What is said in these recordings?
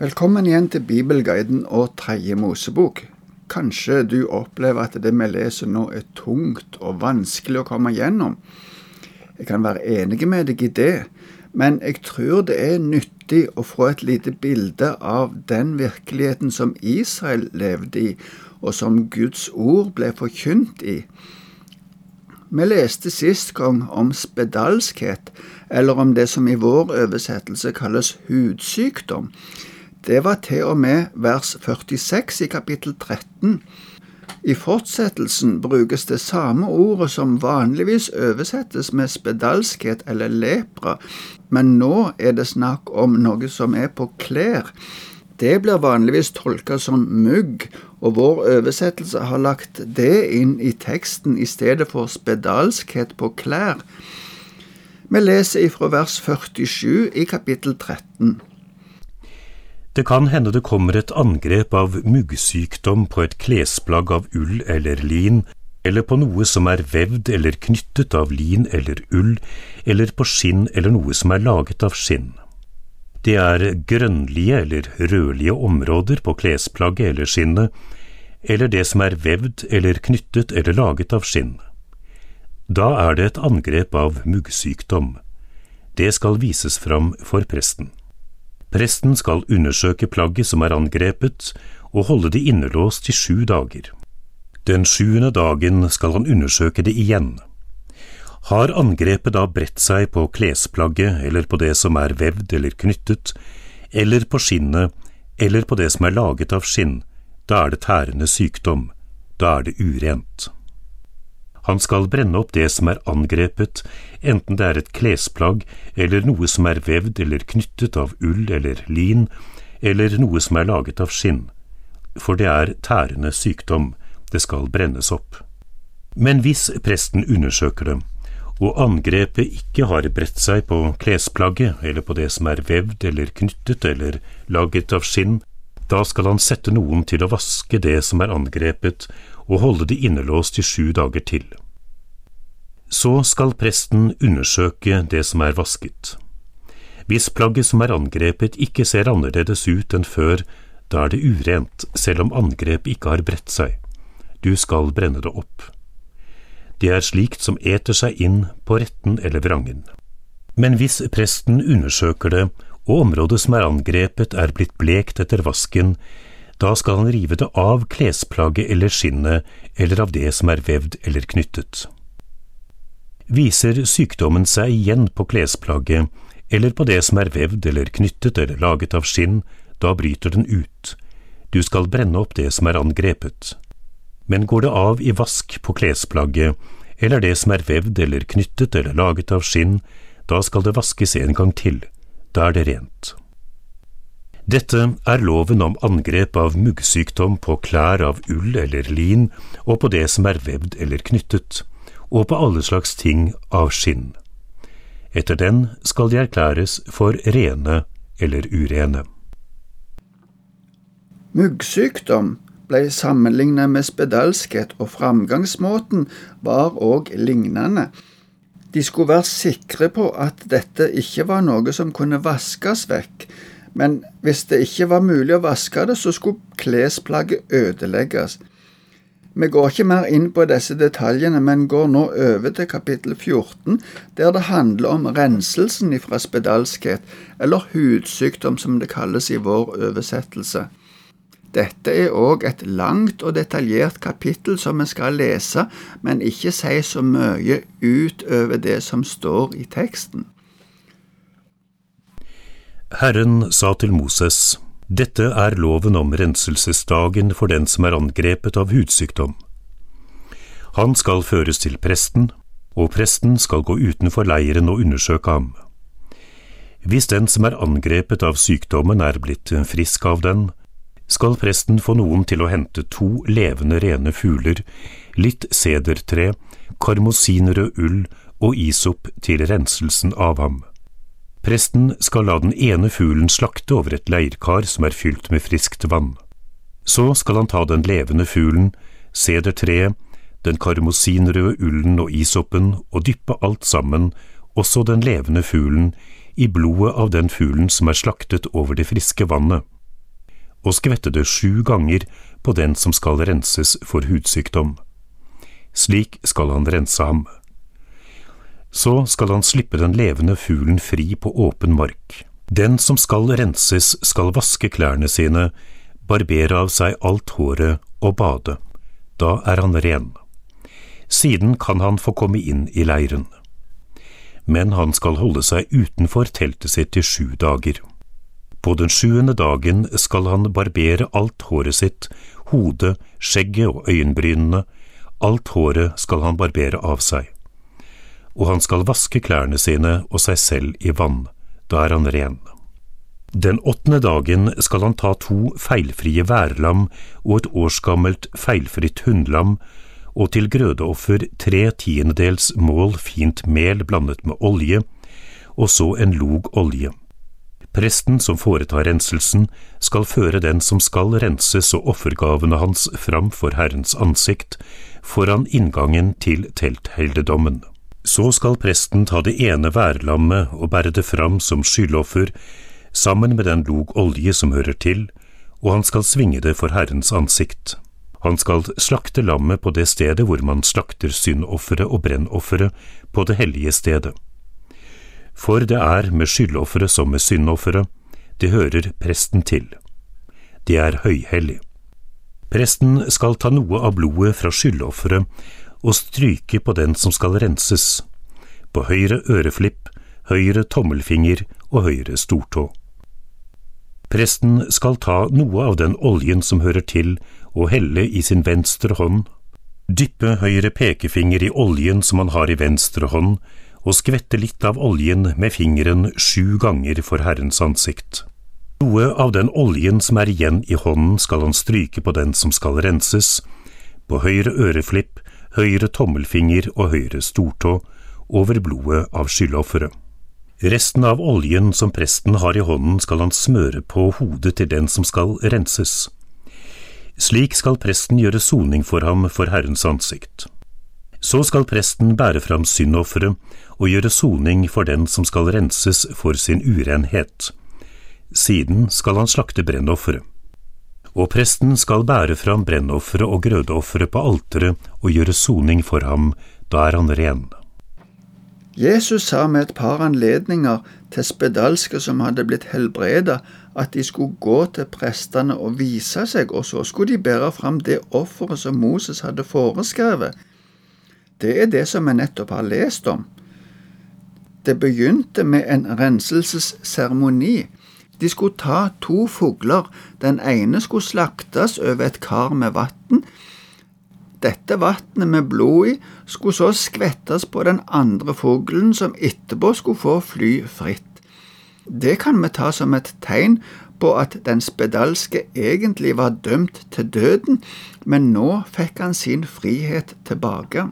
Velkommen igjen til Bibelguiden og Tredje Mosebok. Kanskje du opplever at det vi leser nå er tungt og vanskelig å komme gjennom. Jeg kan være enig med deg i det, men jeg tror det er nyttig å få et lite bilde av den virkeligheten som Israel levde i, og som Guds ord ble forkynt i. Vi leste sist gang om spedalskhet, eller om det som i vår oversettelse kalles hudsykdom. Det var til og med vers 46 i kapittel 13. I fortsettelsen brukes det samme ordet som vanligvis oversettes med spedalskhet eller lepra, men nå er det snakk om noe som er på klær. Det blir vanligvis tolka som mugg, og vår oversettelse har lagt det inn i teksten i stedet for spedalskhet på klær. Vi leser ifra vers 47 i kapittel 13. Det kan hende det kommer et angrep av muggsykdom på et klesplagg av ull eller lin, eller på noe som er vevd eller knyttet av lin eller ull, eller på skinn eller noe som er laget av skinn. Det er grønnlige eller rødlige områder på klesplagget eller skinnet, eller det som er vevd eller knyttet eller laget av skinn. Da er det et angrep av muggsykdom. Det skal vises fram for presten. Presten skal undersøke plagget som er angrepet, og holde det innelåst i sju dager. Den sjuende dagen skal han undersøke det igjen. Har angrepet da bredt seg på klesplagget eller på det som er vevd eller knyttet, eller på skinnet eller på det som er laget av skinn, da er det tærende sykdom, da er det urent. Han skal brenne opp det som er angrepet, enten det er et klesplagg eller noe som er vevd eller knyttet av ull eller lin, eller noe som er laget av skinn, for det er tærende sykdom, det skal brennes opp. Men hvis presten undersøker det, og angrepet ikke har bredt seg på klesplagget eller på det som er vevd eller knyttet eller laget av skinn, da skal han sette noen til å vaske det som er angrepet, og holde det innelåst i sju dager til. Så skal presten undersøke det som er vasket. Hvis plagget som er angrepet ikke ser annerledes ut enn før, da er det urent, selv om angrepet ikke har bredt seg. Du skal brenne det opp. Det er slikt som eter seg inn på retten eller vrangen. Men hvis presten undersøker det, og området som er angrepet er blitt blekt etter vasken, da skal han rive det av klesplagget eller skinnet eller av det som er vevd eller knyttet. Viser sykdommen seg igjen på klesplagget eller på det som er vevd eller knyttet eller laget av skinn, da bryter den ut. Du skal brenne opp det som er angrepet. Men går det av i vask på klesplagget eller det som er vevd eller knyttet eller laget av skinn, da skal det vaskes en gang til. Da er det rent. Dette er loven om angrep av muggsykdom på klær av ull eller lin og på det som er vevd eller knyttet, og på alle slags ting av skinn. Etter den skal de erklæres for rene eller urene. Muggsykdom ble sammenlignet med spedalskhet, og framgangsmåten var òg lignende. De skulle være sikre på at dette ikke var noe som kunne vaskes vekk, men hvis det ikke var mulig å vaske det, så skulle klesplagget ødelegges. Vi går ikke mer inn på disse detaljene, men går nå over til kapittel 14, der det handler om renselsen ifra spedalskhet, eller hudsykdom som det kalles i vår oversettelse. Dette er òg et langt og detaljert kapittel som vi skal lese, men ikke si så mye utover det som står i teksten. Herren sa til Moses, Dette er loven om renselsesdagen for den som er angrepet av hudsykdom. Han skal føres til presten, og presten skal gå utenfor leiren og undersøke ham. Hvis den som er angrepet av sykdommen er blitt frisk av den, skal presten få noen til å hente to levende rene fugler, litt sedertre, karmosinrød ull og isop til renselsen av ham. Presten skal la den ene fuglen slakte over et leirkar som er fylt med friskt vann. Så skal han ta den levende fuglen, sedertreet, den karmosinrøde ullen og isoppen og dyppe alt sammen, også den levende fuglen, i blodet av den fuglen som er slaktet over det friske vannet. Og skvette det sju ganger på den som skal renses for hudsykdom. Slik skal han rense ham. Så skal han slippe den levende fuglen fri på åpen mark. Den som skal renses, skal vaske klærne sine, barbere av seg alt håret og bade. Da er han ren. Siden kan han få komme inn i leiren. Men han skal holde seg utenfor teltet sitt i sju dager. På den sjuende dagen skal han barbere alt håret sitt, hodet, skjegget og øyenbrynene, alt håret skal han barbere av seg. Og han skal vaske klærne sine og seg selv i vann, da er han ren. Den åttende dagen skal han ta to feilfrie værlam og et årsgammelt feilfritt hundlam, og til grødeoffer tre tiendedels mål fint mel blandet med olje, og så en log olje. Presten som foretar renselsen, skal føre den som skal renses og offergavene hans fram for Herrens ansikt, foran inngangen til telthelligdommen. Så skal presten ta det ene værlammet og bære det fram som skyldoffer, sammen med den log olje som hører til, og han skal svinge det for Herrens ansikt. Han skal slakte lammet på det stedet hvor man slakter syndofferet og brennofferet, på det hellige stedet. For det er med skyldofferet som med syndofferet, det hører presten til. Det er høyhellig. Presten skal ta noe av blodet fra skyldofferet og stryke på den som skal renses, på høyre øreflipp, høyre tommelfinger og høyre stortå. Presten skal ta noe av den oljen som hører til, og helle i sin venstre hånd, dyppe høyre pekefinger i oljen som han har i venstre hånd, og skvette litt av oljen med fingeren sju ganger for Herrens ansikt. Noe av den oljen som er igjen i hånden skal han stryke på den som skal renses, på høyre øreflipp, høyre tommelfinger og høyre stortå, over blodet av skyldofferet. Resten av oljen som presten har i hånden skal han smøre på hodet til den som skal renses. Slik skal presten gjøre soning for ham for Herrens ansikt. Så skal presten bære fram syndofferet og gjøre soning for den som skal renses for sin urenhet. Siden skal han slakte brennofferet. Og presten skal bære fram brennofferet og grødeofferet på alteret og gjøre soning for ham, da er han ren. Jesus sa med et par anledninger til spedalske som hadde blitt helbreda, at de skulle gå til prestene og vise seg, og så skulle de bære fram det offeret som Moses hadde foreskrevet. Det er det som vi nettopp har lest om. Det begynte med en renselsesseremoni. De skulle ta to fugler. Den ene skulle slaktes over et kar med vann. Dette vannet med blod i skulle så skvettes på den andre fuglen, som etterpå skulle få fly fritt. Det kan vi ta som et tegn på at den spedalske egentlig var dømt til døden, men nå fikk han sin frihet tilbake.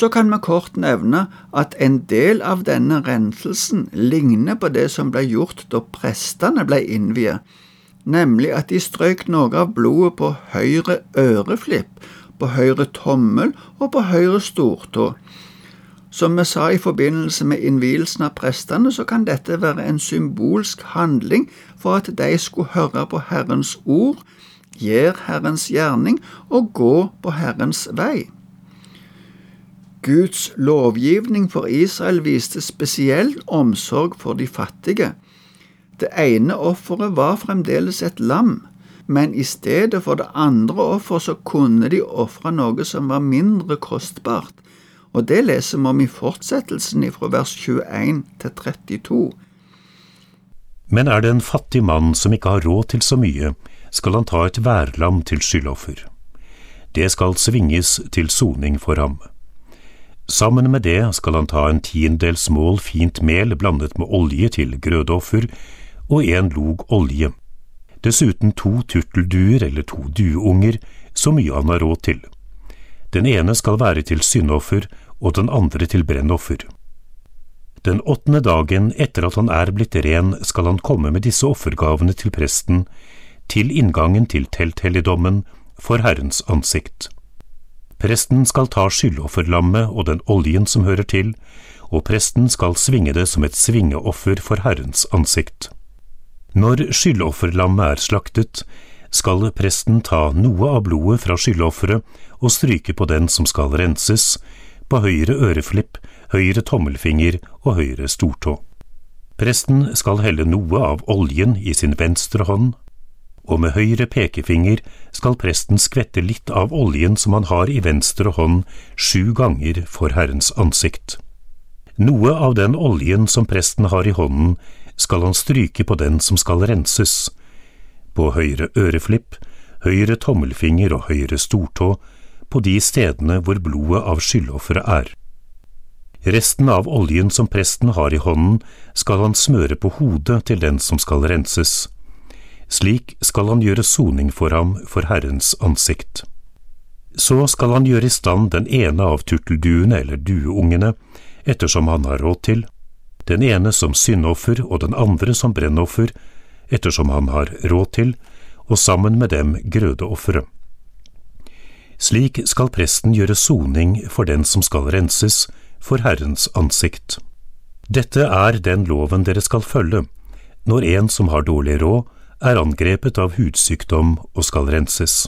Så kan vi kort nevne at en del av denne renselsen ligner på det som ble gjort da prestene ble innviet, nemlig at de strøk noe av blodet på høyre øreflipp, på høyre tommel og på høyre stortå. Som vi sa i forbindelse med innvielsen av prestene, så kan dette være en symbolsk handling for at de skulle høre på Herrens ord, gjøre Herrens gjerning og gå på Herrens vei. Guds lovgivning for Israel viste spesiell omsorg for de fattige. Det ene offeret var fremdeles et lam, men i stedet for det andre offeret så kunne de ofre noe som var mindre kostbart, og det leser vi om i fortsettelsen fra vers 21 til 32. Men er det en fattig mann som ikke har råd til så mye, skal han ta et værlam til skyldoffer. Det skal svinges til soning for ham. Sammen med det skal han ta en tiendedels mål fint mel blandet med olje til grødeoffer og en log olje. Dessuten to turtelduer eller to dueunger, så mye han har råd til. Den ene skal være til syndoffer og den andre til brennoffer. Den åttende dagen etter at han er blitt ren, skal han komme med disse offergavene til presten, til inngangen til telthelligdommen, for Herrens ansikt. Presten skal ta skyldofferlammet og den oljen som hører til, og presten skal svinge det som et svingeoffer for Herrens ansikt. Når skyldofferlammet er slaktet, skal presten ta noe av blodet fra skyldofferet og stryke på den som skal renses, på høyre øreflipp, høyre tommelfinger og høyre stortå. Presten skal helle noe av oljen i sin venstre hånd, og med høyre pekefinger skal presten skvette litt av oljen som han har i venstre hånd, sju ganger for Herrens ansikt. Noe av den oljen som presten har i hånden, skal han stryke på den som skal renses, på høyre øreflipp, høyre tommelfinger og høyre stortå, på de stedene hvor blodet av skyldofferet er. Resten av oljen som presten har i hånden, skal han smøre på hodet til den som skal renses. Slik skal han gjøre soning for ham for Herrens ansikt. Så skal han gjøre i stand den ene av turtelduene eller dueungene, ettersom han har råd til, den ene som syndoffer og den andre som brennoffer, ettersom han har råd til, og sammen med dem grødeofferet. Slik skal presten gjøre soning for den som skal renses, for Herrens ansikt. Dette er den loven dere skal følge, når en som har dårlig råd, er angrepet av hudsykdom og skal renses.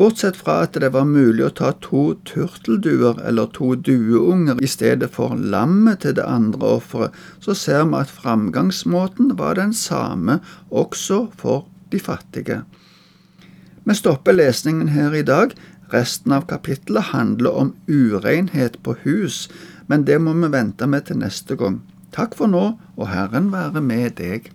Bortsett fra at det var mulig å ta to turtelduer eller to dueunger i stedet for lammet til det andre offeret, så ser vi at framgangsmåten var den samme også for de fattige. Vi stopper lesningen her i dag. Resten av kapittelet handler om urenhet på hus, men det må vi vente med til neste gang. Takk for nå, og Herren være med deg.